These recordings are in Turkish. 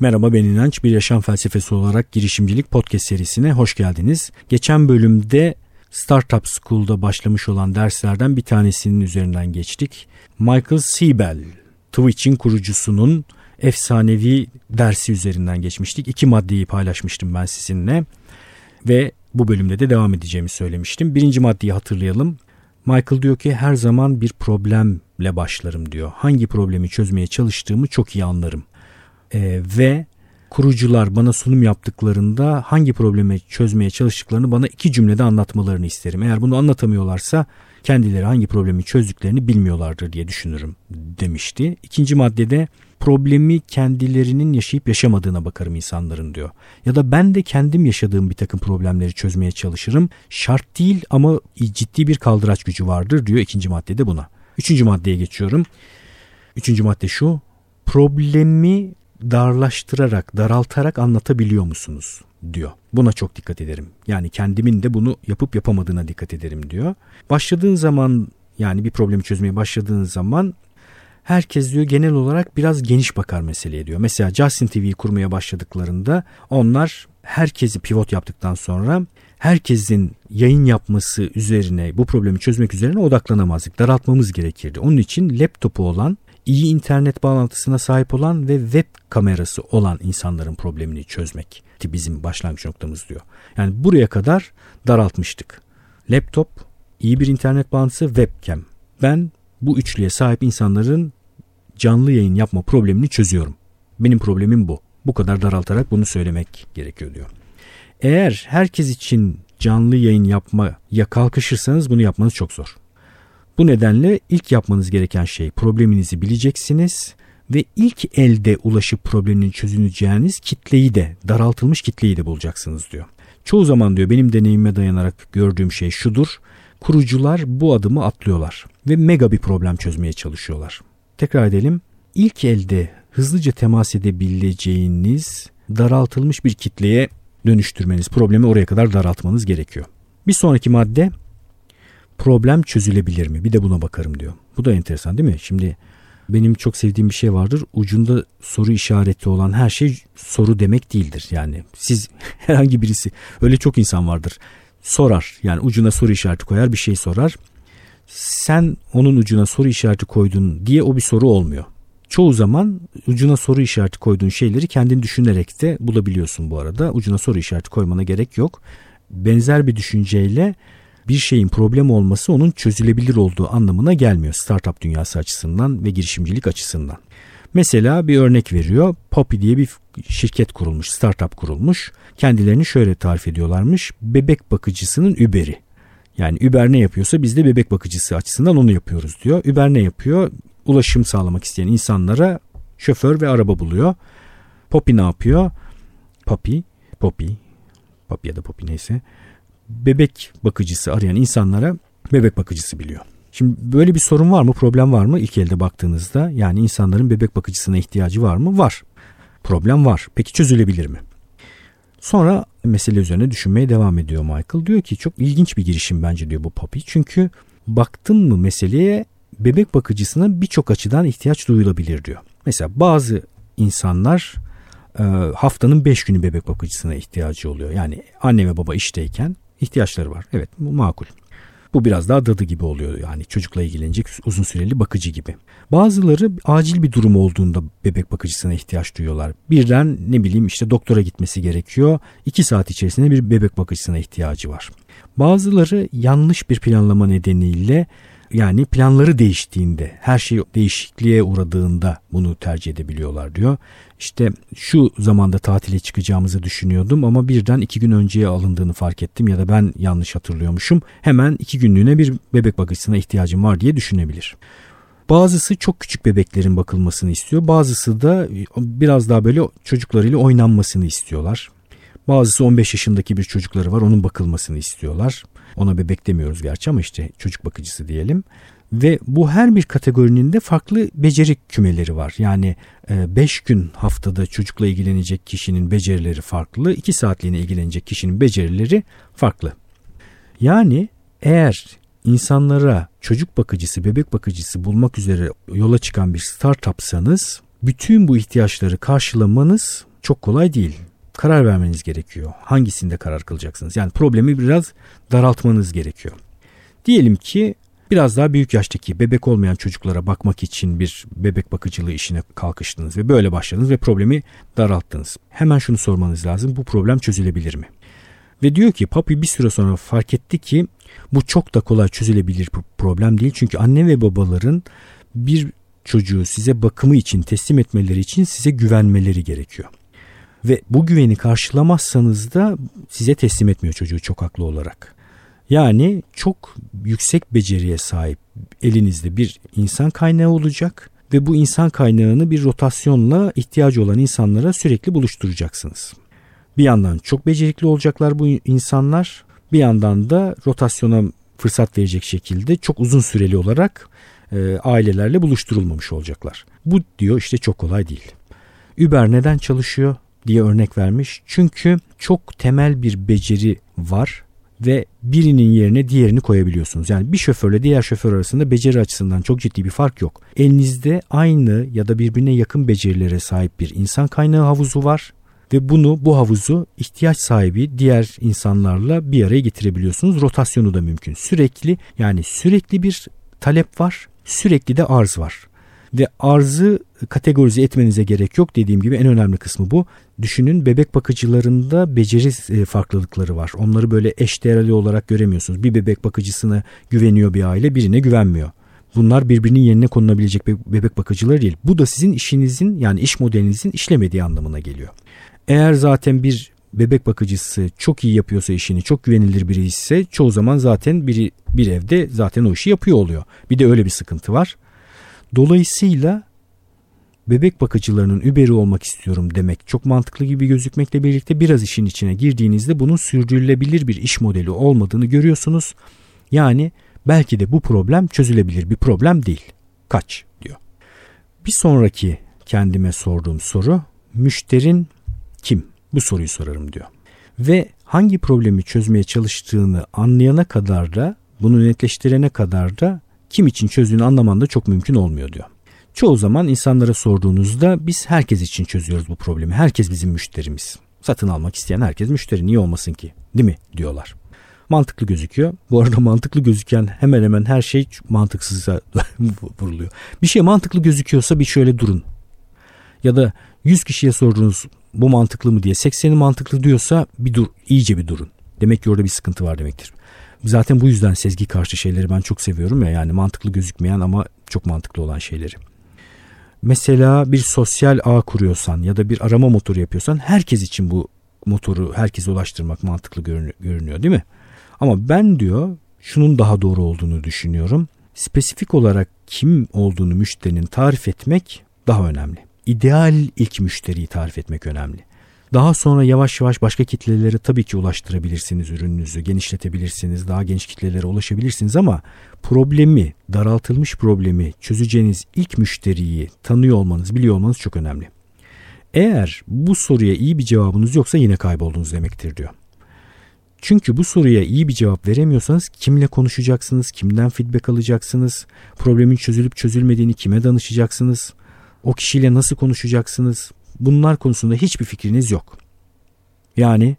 Merhaba ben İnanç. Bir yaşam felsefesi olarak girişimcilik podcast serisine hoş geldiniz. Geçen bölümde Startup School'da başlamış olan derslerden bir tanesinin üzerinden geçtik. Michael Siebel, Twitch'in kurucusunun efsanevi dersi üzerinden geçmiştik. İki maddeyi paylaşmıştım ben sizinle ve bu bölümde de devam edeceğimi söylemiştim. Birinci maddeyi hatırlayalım. Michael diyor ki her zaman bir problemle başlarım diyor. Hangi problemi çözmeye çalıştığımı çok iyi anlarım. Ee, ve kurucular bana sunum yaptıklarında hangi problemi çözmeye çalıştıklarını bana iki cümlede anlatmalarını isterim. Eğer bunu anlatamıyorlarsa kendileri hangi problemi çözdüklerini bilmiyorlardır diye düşünürüm demişti. İkinci maddede problemi kendilerinin yaşayıp yaşamadığına bakarım insanların diyor. Ya da ben de kendim yaşadığım bir takım problemleri çözmeye çalışırım. Şart değil ama ciddi bir kaldıraç gücü vardır diyor ikinci maddede buna. Üçüncü maddeye geçiyorum. Üçüncü madde şu. Problemi darlaştırarak, daraltarak anlatabiliyor musunuz? diyor. Buna çok dikkat ederim. Yani kendimin de bunu yapıp yapamadığına dikkat ederim diyor. Başladığın zaman yani bir problemi çözmeye başladığın zaman herkes diyor genel olarak biraz geniş bakar meseleye diyor. Mesela Justin TV'yi kurmaya başladıklarında onlar herkesi pivot yaptıktan sonra herkesin yayın yapması üzerine bu problemi çözmek üzerine odaklanamazdık. Daraltmamız gerekirdi. Onun için laptopu olan iyi internet bağlantısına sahip olan ve web kamerası olan insanların problemini çözmek bizim başlangıç noktamız diyor. Yani buraya kadar daraltmıştık. Laptop, iyi bir internet bağlantısı, webcam. Ben bu üçlüye sahip insanların canlı yayın yapma problemini çözüyorum. Benim problemim bu. Bu kadar daraltarak bunu söylemek gerekiyor diyor. Eğer herkes için canlı yayın yapmaya kalkışırsanız bunu yapmanız çok zor. Bu nedenle ilk yapmanız gereken şey probleminizi bileceksiniz ve ilk elde ulaşıp problemin çözüleceğiniz kitleyi de daraltılmış kitleyi de bulacaksınız diyor. Çoğu zaman diyor benim deneyime dayanarak gördüğüm şey şudur. Kurucular bu adımı atlıyorlar ve mega bir problem çözmeye çalışıyorlar. Tekrar edelim. İlk elde hızlıca temas edebileceğiniz daraltılmış bir kitleye dönüştürmeniz, problemi oraya kadar daraltmanız gerekiyor. Bir sonraki madde problem çözülebilir mi? Bir de buna bakarım diyor. Bu da enteresan değil mi? Şimdi benim çok sevdiğim bir şey vardır. Ucunda soru işareti olan her şey soru demek değildir. Yani siz herhangi birisi öyle çok insan vardır. Sorar yani ucuna soru işareti koyar bir şey sorar. Sen onun ucuna soru işareti koydun diye o bir soru olmuyor. Çoğu zaman ucuna soru işareti koyduğun şeyleri kendin düşünerek de bulabiliyorsun bu arada. Ucuna soru işareti koymana gerek yok. Benzer bir düşünceyle bir şeyin problem olması onun çözülebilir olduğu anlamına gelmiyor startup dünyası açısından ve girişimcilik açısından. Mesela bir örnek veriyor. Poppy diye bir şirket kurulmuş, startup kurulmuş. Kendilerini şöyle tarif ediyorlarmış. Bebek bakıcısının Uber'i. Yani Uber ne yapıyorsa biz de bebek bakıcısı açısından onu yapıyoruz diyor. Uber ne yapıyor? Ulaşım sağlamak isteyen insanlara şoför ve araba buluyor. Poppy ne yapıyor? Poppy, Poppy, Poppy ya da Poppy neyse bebek bakıcısı arayan insanlara bebek bakıcısı biliyor. Şimdi böyle bir sorun var mı, problem var mı ilk elde baktığınızda? Yani insanların bebek bakıcısına ihtiyacı var mı? Var. Problem var. Peki çözülebilir mi? Sonra mesele üzerine düşünmeye devam ediyor Michael. Diyor ki çok ilginç bir girişim bence diyor bu Poppy. Çünkü baktın mı meseleye bebek bakıcısına birçok açıdan ihtiyaç duyulabilir diyor. Mesela bazı insanlar haftanın 5 günü bebek bakıcısına ihtiyacı oluyor. Yani anne ve baba işteyken ihtiyaçları var. Evet bu makul. Bu biraz daha dadı gibi oluyor yani çocukla ilgilenecek uzun süreli bakıcı gibi. Bazıları acil bir durum olduğunda bebek bakıcısına ihtiyaç duyuyorlar. Birden ne bileyim işte doktora gitmesi gerekiyor. İki saat içerisinde bir bebek bakıcısına ihtiyacı var. Bazıları yanlış bir planlama nedeniyle yani planları değiştiğinde, her şey değişikliğe uğradığında bunu tercih edebiliyorlar diyor. İşte şu zamanda tatile çıkacağımızı düşünüyordum ama birden iki gün önceye alındığını fark ettim ya da ben yanlış hatırlıyormuşum. Hemen iki günlüğüne bir bebek bakıcısına ihtiyacım var diye düşünebilir. Bazısı çok küçük bebeklerin bakılmasını istiyor. Bazısı da biraz daha böyle çocuklarıyla oynanmasını istiyorlar. Bazısı 15 yaşındaki bir çocukları var onun bakılmasını istiyorlar. Ona bebek demiyoruz gerçi ama işte çocuk bakıcısı diyelim. Ve bu her bir kategorinin de farklı beceri kümeleri var. Yani 5 e, gün haftada çocukla ilgilenecek kişinin becerileri farklı. 2 saatliğine ilgilenecek kişinin becerileri farklı. Yani eğer insanlara çocuk bakıcısı, bebek bakıcısı bulmak üzere yola çıkan bir startupsanız bütün bu ihtiyaçları karşılamanız çok kolay değil. Karar vermeniz gerekiyor. Hangisinde karar kılacaksınız? Yani problemi biraz daraltmanız gerekiyor. Diyelim ki biraz daha büyük yaştaki bebek olmayan çocuklara bakmak için bir bebek bakıcılığı işine kalkıştınız ve böyle başladınız ve problemi daralttınız. Hemen şunu sormanız lazım. Bu problem çözülebilir mi? Ve diyor ki Papi bir süre sonra fark etti ki bu çok da kolay çözülebilir bir problem değil. Çünkü anne ve babaların bir çocuğu size bakımı için teslim etmeleri için size güvenmeleri gerekiyor. Ve bu güveni karşılamazsanız da size teslim etmiyor çocuğu çok haklı olarak. Yani çok yüksek beceriye sahip elinizde bir insan kaynağı olacak ve bu insan kaynağını bir rotasyonla ihtiyacı olan insanlara sürekli buluşturacaksınız. Bir yandan çok becerikli olacaklar bu insanlar, bir yandan da rotasyona fırsat verecek şekilde çok uzun süreli olarak e, ailelerle buluşturulmamış olacaklar. Bu diyor işte çok kolay değil. Uber neden çalışıyor diye örnek vermiş. Çünkü çok temel bir beceri var ve birinin yerine diğerini koyabiliyorsunuz. Yani bir şoförle diğer şoför arasında beceri açısından çok ciddi bir fark yok. Elinizde aynı ya da birbirine yakın becerilere sahip bir insan kaynağı havuzu var ve bunu bu havuzu ihtiyaç sahibi diğer insanlarla bir araya getirebiliyorsunuz. Rotasyonu da mümkün. Sürekli yani sürekli bir talep var, sürekli de arz var. Ve arzı kategorize etmenize gerek yok dediğim gibi en önemli kısmı bu. Düşünün bebek bakıcılarında beceri e, farklılıkları var. Onları böyle eşdeğerli olarak göremiyorsunuz. Bir bebek bakıcısına güveniyor bir aile birine güvenmiyor. Bunlar birbirinin yerine konulabilecek bebek bakıcıları değil. Bu da sizin işinizin yani iş modelinizin işlemediği anlamına geliyor. Eğer zaten bir bebek bakıcısı çok iyi yapıyorsa işini, çok güvenilir biri ise çoğu zaman zaten biri bir evde zaten o işi yapıyor oluyor. Bir de öyle bir sıkıntı var. Dolayısıyla bebek bakıcılarının überi olmak istiyorum demek çok mantıklı gibi gözükmekle birlikte biraz işin içine girdiğinizde bunun sürdürülebilir bir iş modeli olmadığını görüyorsunuz. Yani belki de bu problem çözülebilir bir problem değil. Kaç diyor. Bir sonraki kendime sorduğum soru müşterin kim? Bu soruyu sorarım diyor. Ve hangi problemi çözmeye çalıştığını anlayana kadar da bunu netleştirene kadar da kim için çözdüğünü anlaman da çok mümkün olmuyor diyor. Çoğu zaman insanlara sorduğunuzda biz herkes için çözüyoruz bu problemi. Herkes bizim müşterimiz. Satın almak isteyen herkes müşteri niye olmasın ki değil mi diyorlar. Mantıklı gözüküyor. Bu arada mantıklı gözüken hemen hemen her şey mantıksıza vuruluyor. Bir şey mantıklı gözüküyorsa bir şöyle durun. Ya da 100 kişiye sordunuz bu mantıklı mı diye 80'i mantıklı diyorsa bir dur iyice bir durun. Demek ki orada bir sıkıntı var demektir. Zaten bu yüzden sezgi karşı şeyleri ben çok seviyorum ya yani mantıklı gözükmeyen ama çok mantıklı olan şeyleri. Mesela bir sosyal ağ kuruyorsan ya da bir arama motoru yapıyorsan herkes için bu motoru herkese ulaştırmak mantıklı görünüyor değil mi? Ama ben diyor şunun daha doğru olduğunu düşünüyorum. Spesifik olarak kim olduğunu müşterinin tarif etmek daha önemli. İdeal ilk müşteriyi tarif etmek önemli. Daha sonra yavaş yavaş başka kitlelere tabii ki ulaştırabilirsiniz ürününüzü, genişletebilirsiniz, daha geniş kitlelere ulaşabilirsiniz ama problemi, daraltılmış problemi çözeceğiniz ilk müşteriyi tanıyor olmanız, biliyor olmanız çok önemli. Eğer bu soruya iyi bir cevabınız yoksa yine kayboldunuz demektir diyor. Çünkü bu soruya iyi bir cevap veremiyorsanız kimle konuşacaksınız, kimden feedback alacaksınız, problemin çözülüp çözülmediğini kime danışacaksınız, o kişiyle nasıl konuşacaksınız, bunlar konusunda hiçbir fikriniz yok. Yani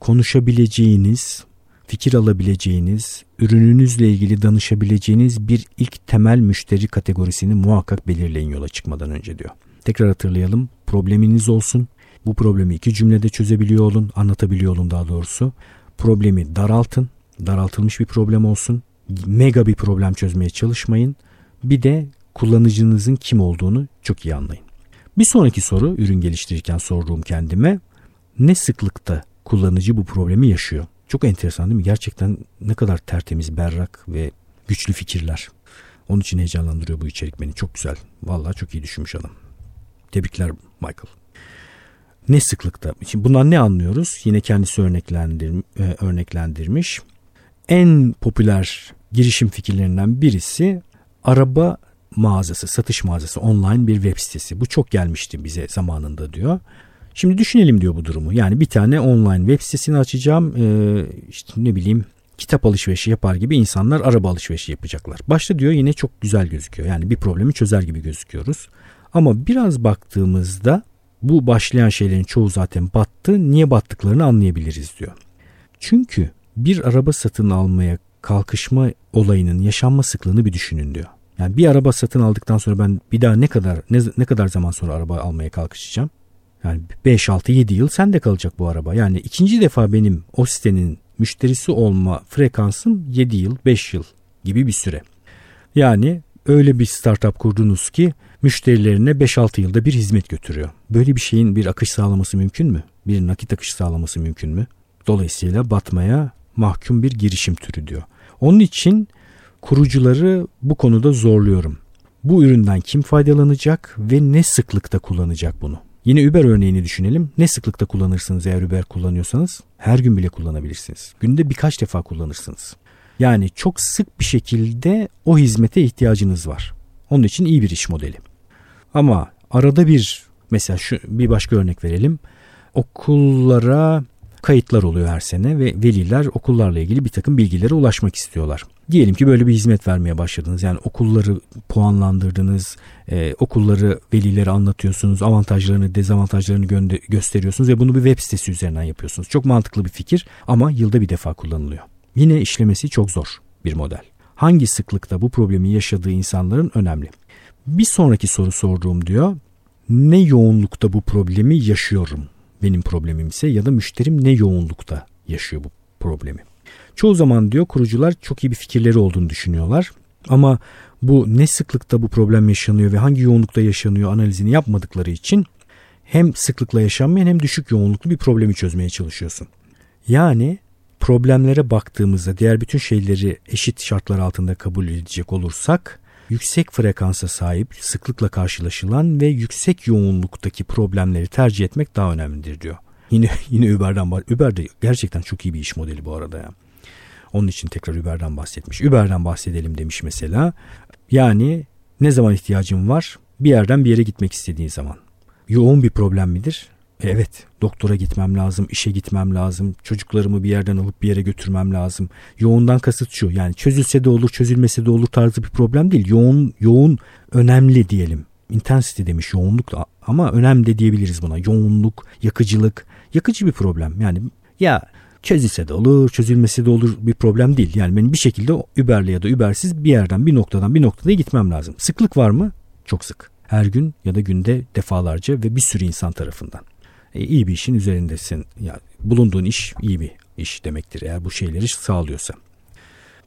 konuşabileceğiniz, fikir alabileceğiniz, ürününüzle ilgili danışabileceğiniz bir ilk temel müşteri kategorisini muhakkak belirleyin yola çıkmadan önce diyor. Tekrar hatırlayalım. Probleminiz olsun. Bu problemi iki cümlede çözebiliyor olun, anlatabiliyor olun daha doğrusu. Problemi daraltın. Daraltılmış bir problem olsun. Mega bir problem çözmeye çalışmayın. Bir de kullanıcınızın kim olduğunu çok iyi anlayın. Bir sonraki soru ürün geliştirirken sorduğum kendime ne sıklıkta kullanıcı bu problemi yaşıyor? Çok enteresan değil mi? Gerçekten ne kadar tertemiz, berrak ve güçlü fikirler. Onun için heyecanlandırıyor bu içerik beni. Çok güzel. Vallahi çok iyi düşünmüş adam. Tebrikler Michael. Ne sıklıkta? Şimdi bundan ne anlıyoruz? Yine kendisi örneklendir, e, örneklendirmiş. En popüler girişim fikirlerinden birisi araba mağazası, satış mağazası, online bir web sitesi. Bu çok gelmişti bize zamanında diyor. Şimdi düşünelim diyor bu durumu. Yani bir tane online web sitesini açacağım. Ee, işte ne bileyim kitap alışverişi yapar gibi insanlar araba alışverişi yapacaklar. Başta diyor yine çok güzel gözüküyor. Yani bir problemi çözer gibi gözüküyoruz. Ama biraz baktığımızda bu başlayan şeylerin çoğu zaten battı. Niye battıklarını anlayabiliriz diyor. Çünkü bir araba satın almaya kalkışma olayının yaşanma sıklığını bir düşünün diyor. Yani bir araba satın aldıktan sonra ben bir daha ne kadar ne, ne kadar zaman sonra araba almaya kalkışacağım? Yani 5 6 7 yıl sende kalacak bu araba. Yani ikinci defa benim o sitenin müşterisi olma frekansım 7 yıl, 5 yıl gibi bir süre. Yani öyle bir startup kurdunuz ki müşterilerine 5-6 yılda bir hizmet götürüyor. Böyle bir şeyin bir akış sağlaması mümkün mü? Bir nakit akışı sağlaması mümkün mü? Dolayısıyla batmaya mahkum bir girişim türü diyor. Onun için kurucuları bu konuda zorluyorum. Bu üründen kim faydalanacak ve ne sıklıkta kullanacak bunu? Yine Uber örneğini düşünelim. Ne sıklıkta kullanırsınız eğer Uber kullanıyorsanız? Her gün bile kullanabilirsiniz. Günde birkaç defa kullanırsınız. Yani çok sık bir şekilde o hizmete ihtiyacınız var. Onun için iyi bir iş modeli. Ama arada bir mesela şu bir başka örnek verelim. Okullara kayıtlar oluyor her sene ve veliler okullarla ilgili bir takım bilgilere ulaşmak istiyorlar. Diyelim ki böyle bir hizmet vermeye başladınız. Yani okulları puanlandırdınız, e, okulları velilere anlatıyorsunuz, avantajlarını, dezavantajlarını gö- gösteriyorsunuz ve bunu bir web sitesi üzerinden yapıyorsunuz. Çok mantıklı bir fikir ama yılda bir defa kullanılıyor. Yine işlemesi çok zor bir model. Hangi sıklıkta bu problemi yaşadığı insanların önemli. Bir sonraki soru sorduğum diyor. Ne yoğunlukta bu problemi yaşıyorum? Benim problemim ise ya da müşterim ne yoğunlukta yaşıyor bu problemi? Çoğu zaman diyor kurucular çok iyi bir fikirleri olduğunu düşünüyorlar. Ama bu ne sıklıkta bu problem yaşanıyor ve hangi yoğunlukta yaşanıyor analizini yapmadıkları için hem sıklıkla yaşanmayan hem düşük yoğunluklu bir problemi çözmeye çalışıyorsun. Yani problemlere baktığımızda diğer bütün şeyleri eşit şartlar altında kabul edecek olursak yüksek frekansa sahip, sıklıkla karşılaşılan ve yüksek yoğunluktaki problemleri tercih etmek daha önemlidir diyor. Yine yine Uber'den var. Uber de gerçekten çok iyi bir iş modeli bu arada ya. Onun için tekrar Uber'den bahsetmiş. Uber'den bahsedelim demiş mesela. Yani ne zaman ihtiyacım var? Bir yerden bir yere gitmek istediğin zaman. Yoğun bir problem midir? Evet doktora gitmem lazım, işe gitmem lazım, çocuklarımı bir yerden alıp bir yere götürmem lazım. Yoğundan kasıt şu yani çözülse de olur çözülmese de olur tarzı bir problem değil. Yoğun, yoğun önemli diyelim. Intensity demiş yoğunluk da ama önemli de diyebiliriz buna. Yoğunluk, yakıcılık, yakıcı bir problem. Yani ya çözülse de olur, çözülmesi de olur bir problem değil. Yani benim bir şekilde Uber'le ya da Uber'siz bir yerden bir noktadan bir noktaya gitmem lazım. Sıklık var mı? Çok sık. Her gün ya da günde defalarca ve bir sürü insan tarafından e, iyi bir işin üzerindesin. Yani bulunduğun iş iyi bir iş demektir eğer bu şeyleri sağlıyorsa.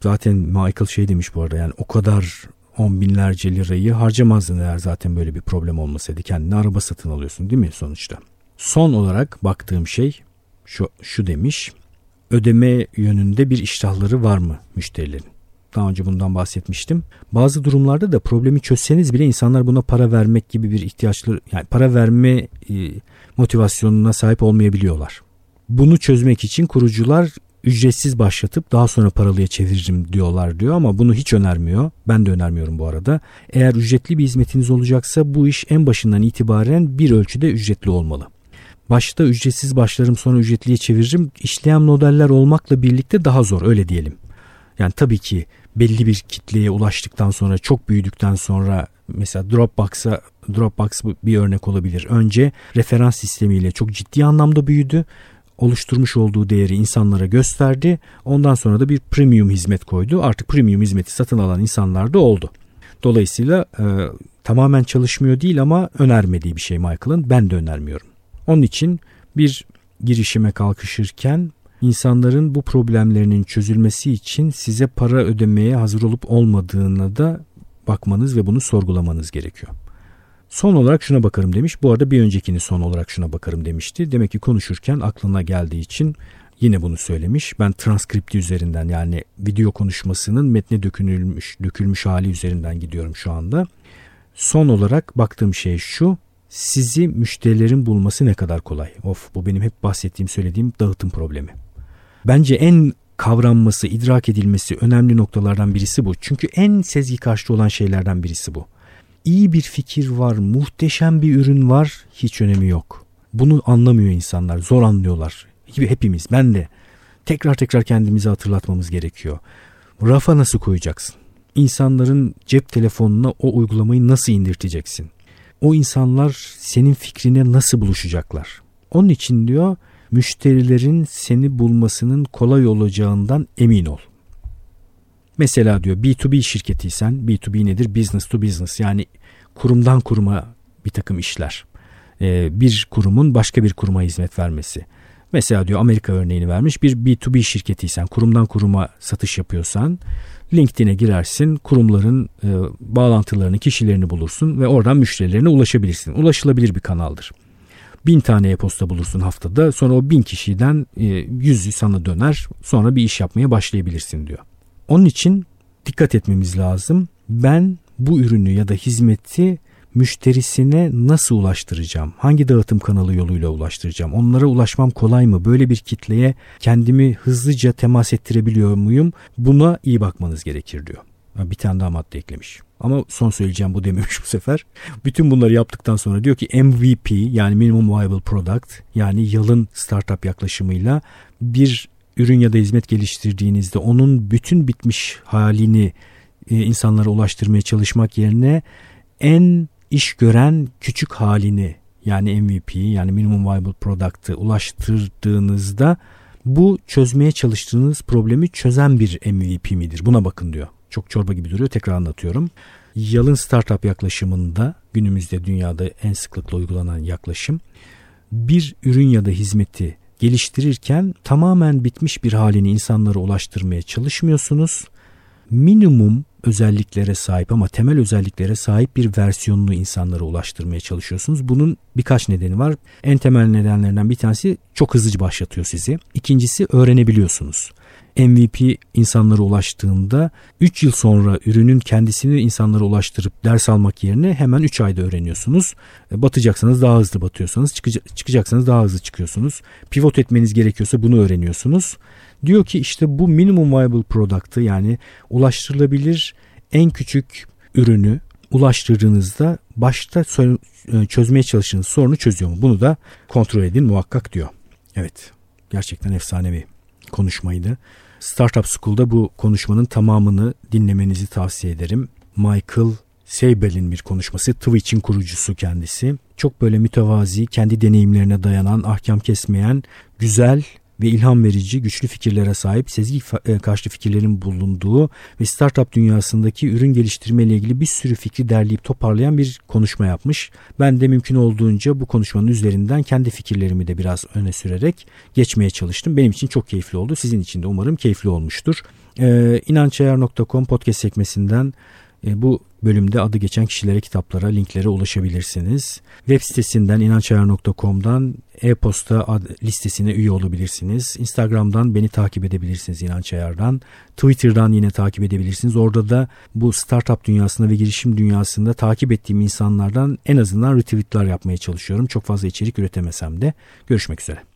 Zaten Michael şey demiş bu arada yani o kadar on binlerce lirayı harcamazdın eğer zaten böyle bir problem olmasaydı. Kendine araba satın alıyorsun değil mi sonuçta? Son olarak baktığım şey şu, şu demiş. Ödeme yönünde bir iştahları var mı müşterilerin? Daha önce bundan bahsetmiştim. Bazı durumlarda da problemi çözseniz bile insanlar buna para vermek gibi bir ihtiyaçları yani para verme e, motivasyonuna sahip olmayabiliyorlar. Bunu çözmek için kurucular ücretsiz başlatıp daha sonra paralıya çeviririm diyorlar diyor ama bunu hiç önermiyor. Ben de önermiyorum bu arada. Eğer ücretli bir hizmetiniz olacaksa bu iş en başından itibaren bir ölçüde ücretli olmalı. Başta ücretsiz başlarım sonra ücretliye çeviririm. İşleyen modeller olmakla birlikte daha zor öyle diyelim. Yani tabii ki belli bir kitleye ulaştıktan sonra çok büyüdükten sonra mesela Dropbox'a Dropbox bir örnek olabilir. Önce referans sistemiyle çok ciddi anlamda büyüdü. Oluşturmuş olduğu değeri insanlara gösterdi. Ondan sonra da bir premium hizmet koydu. Artık premium hizmeti satın alan insanlar da oldu. Dolayısıyla e, tamamen çalışmıyor değil ama önermediği bir şey Michael'ın. Ben de önermiyorum. Onun için bir girişime kalkışırken insanların bu problemlerinin çözülmesi için size para ödemeye hazır olup olmadığına da bakmanız ve bunu sorgulamanız gerekiyor. Son olarak şuna bakarım demiş. Bu arada bir öncekini son olarak şuna bakarım demişti. Demek ki konuşurken aklına geldiği için yine bunu söylemiş. Ben transkripti üzerinden yani video konuşmasının metne dökülmüş, dökülmüş hali üzerinden gidiyorum şu anda. Son olarak baktığım şey şu. Sizi müşterilerin bulması ne kadar kolay. Of bu benim hep bahsettiğim söylediğim dağıtım problemi. Bence en kavranması, idrak edilmesi önemli noktalardan birisi bu. Çünkü en sezgi karşıtı olan şeylerden birisi bu. İyi bir fikir var, muhteşem bir ürün var, hiç önemi yok. Bunu anlamıyor insanlar, zor anlıyorlar. Gibi hepimiz, ben de. Tekrar tekrar kendimizi hatırlatmamız gerekiyor. Rafa nasıl koyacaksın? İnsanların cep telefonuna o uygulamayı nasıl indirteceksin? o insanlar senin fikrine nasıl buluşacaklar? Onun için diyor müşterilerin seni bulmasının kolay olacağından emin ol. Mesela diyor B2B şirketiysen B2B nedir? Business to business yani kurumdan kuruma bir takım işler. Ee, bir kurumun başka bir kuruma hizmet vermesi. Mesela diyor Amerika örneğini vermiş bir B2B şirketiysen kurumdan kuruma satış yapıyorsan LinkedIn'e girersin kurumların e, bağlantılarını kişilerini bulursun ve oradan müşterilerine ulaşabilirsin. Ulaşılabilir bir kanaldır. Bin tane e-posta bulursun haftada sonra o bin kişiden e, yüzü sana döner sonra bir iş yapmaya başlayabilirsin diyor. Onun için dikkat etmemiz lazım. Ben bu ürünü ya da hizmeti müşterisine nasıl ulaştıracağım? Hangi dağıtım kanalı yoluyla ulaştıracağım? Onlara ulaşmam kolay mı? Böyle bir kitleye kendimi hızlıca temas ettirebiliyor muyum? Buna iyi bakmanız gerekir diyor. Bir tane daha madde eklemiş. Ama son söyleyeceğim bu dememiş bu sefer. Bütün bunları yaptıktan sonra diyor ki MVP yani Minimum Viable Product yani yalın startup yaklaşımıyla bir ürün ya da hizmet geliştirdiğinizde onun bütün bitmiş halini e, insanlara ulaştırmaya çalışmak yerine en iş gören küçük halini yani MVP yani Minimum Viable Product'ı ulaştırdığınızda bu çözmeye çalıştığınız problemi çözen bir MVP midir? Buna bakın diyor. Çok çorba gibi duruyor. Tekrar anlatıyorum. Yalın startup yaklaşımında günümüzde dünyada en sıklıkla uygulanan yaklaşım bir ürün ya da hizmeti geliştirirken tamamen bitmiş bir halini insanlara ulaştırmaya çalışmıyorsunuz. Minimum özelliklere sahip ama temel özelliklere sahip bir versiyonunu insanlara ulaştırmaya çalışıyorsunuz. Bunun birkaç nedeni var. En temel nedenlerinden bir tanesi çok hızlıca başlatıyor sizi. İkincisi öğrenebiliyorsunuz. MVP insanlara ulaştığında 3 yıl sonra ürünün kendisini insanlara ulaştırıp ders almak yerine hemen 3 ayda öğreniyorsunuz. E, batacaksanız daha hızlı batıyorsanız, çıkacaksanız daha hızlı çıkıyorsunuz. Pivot etmeniz gerekiyorsa bunu öğreniyorsunuz. Diyor ki işte bu minimum viable product'ı yani ulaştırılabilir en küçük ürünü ulaştırdığınızda başta e, çözmeye çalıştığınız sorunu çözüyor mu? Bunu da kontrol edin muhakkak diyor. Evet gerçekten efsanevi konuşmaydı. Startup School'da bu konuşmanın tamamını dinlemenizi tavsiye ederim. Michael Seibel'in bir konuşması. Twitch'in kurucusu kendisi. Çok böyle mütevazi, kendi deneyimlerine dayanan, ahkam kesmeyen, güzel ve ilham verici güçlü fikirlere sahip sezgi e, karşı fikirlerin bulunduğu ve startup dünyasındaki ürün geliştirme ile ilgili bir sürü fikri derleyip toparlayan bir konuşma yapmış. Ben de mümkün olduğunca bu konuşmanın üzerinden kendi fikirlerimi de biraz öne sürerek geçmeye çalıştım. Benim için çok keyifli oldu. Sizin için de umarım keyifli olmuştur. Ee, inançayar.com podcast sekmesinden bu bölümde adı geçen kişilere, kitaplara, linklere ulaşabilirsiniz. Web sitesinden inançayar.com'dan e-posta listesine üye olabilirsiniz. Instagram'dan beni takip edebilirsiniz İnanç Ayar'dan. Twitter'dan yine takip edebilirsiniz. Orada da bu startup dünyasında ve girişim dünyasında takip ettiğim insanlardan en azından retweetler yapmaya çalışıyorum. Çok fazla içerik üretemesem de. Görüşmek üzere.